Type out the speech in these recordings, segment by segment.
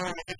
Amen.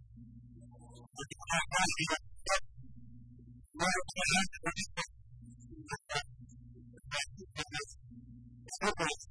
Thank you.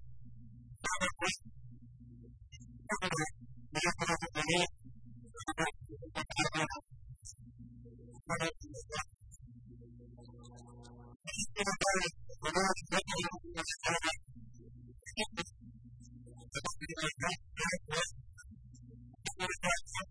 What is that?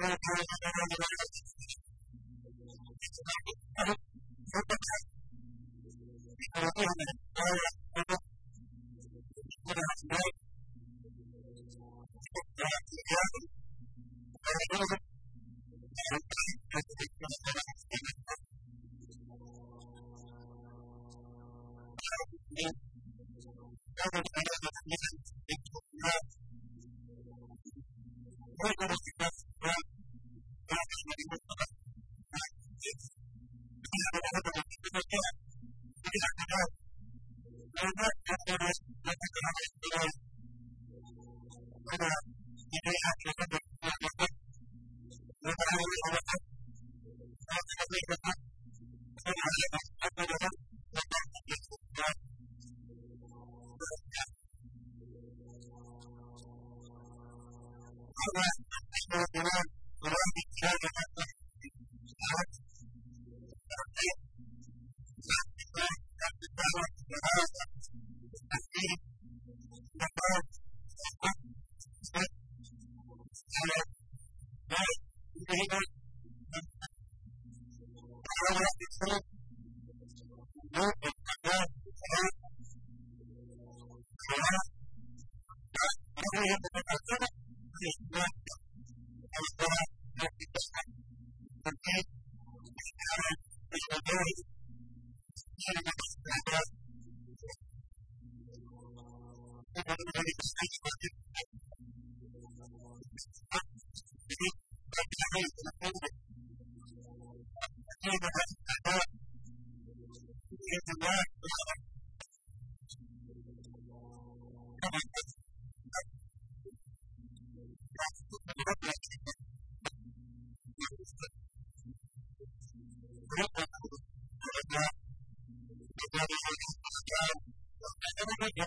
Thank you. Thank you. Thank you.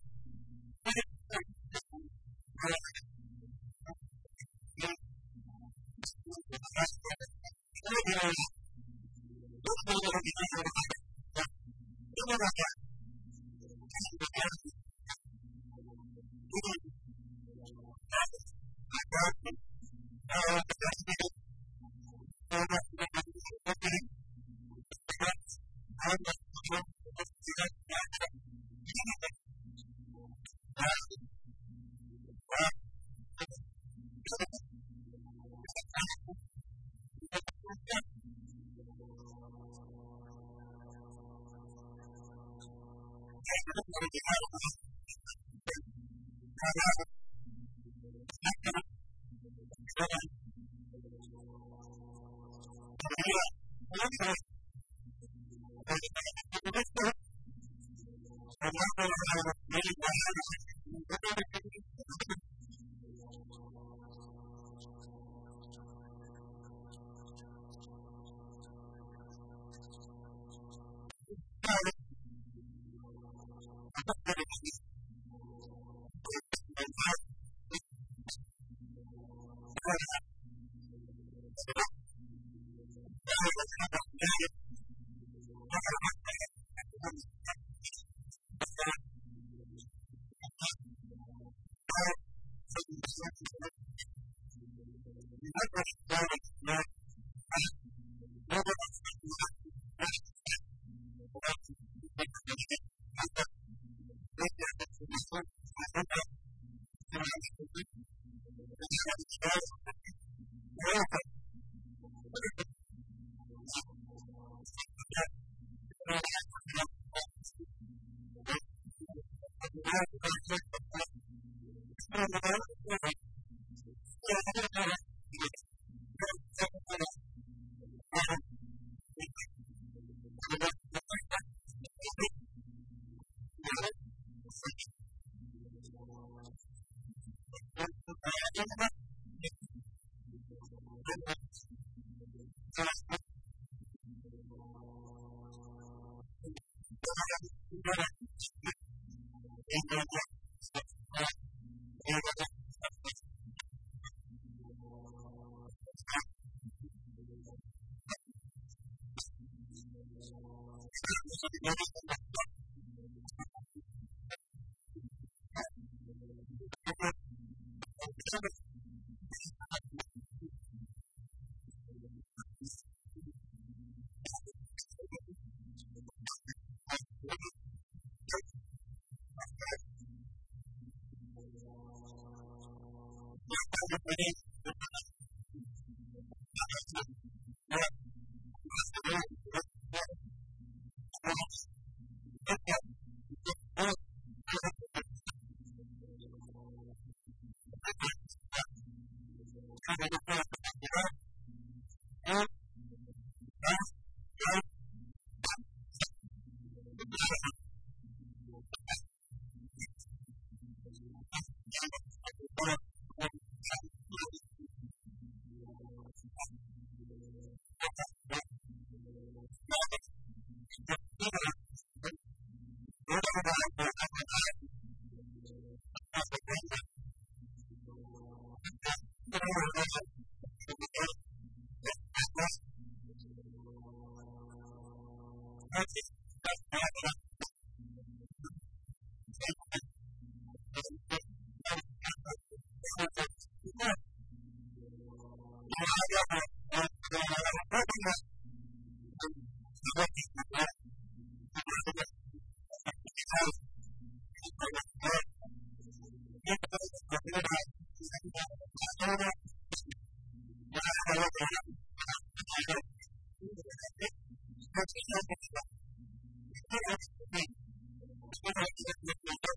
Thank you. America Thank you. This is Thank you.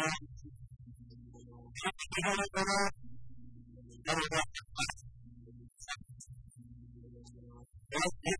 Thank you.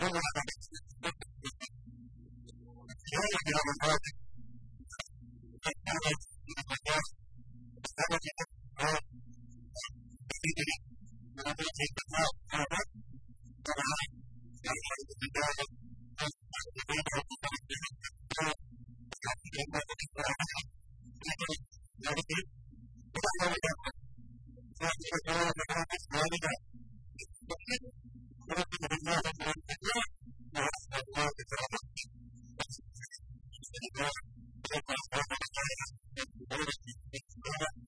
and There is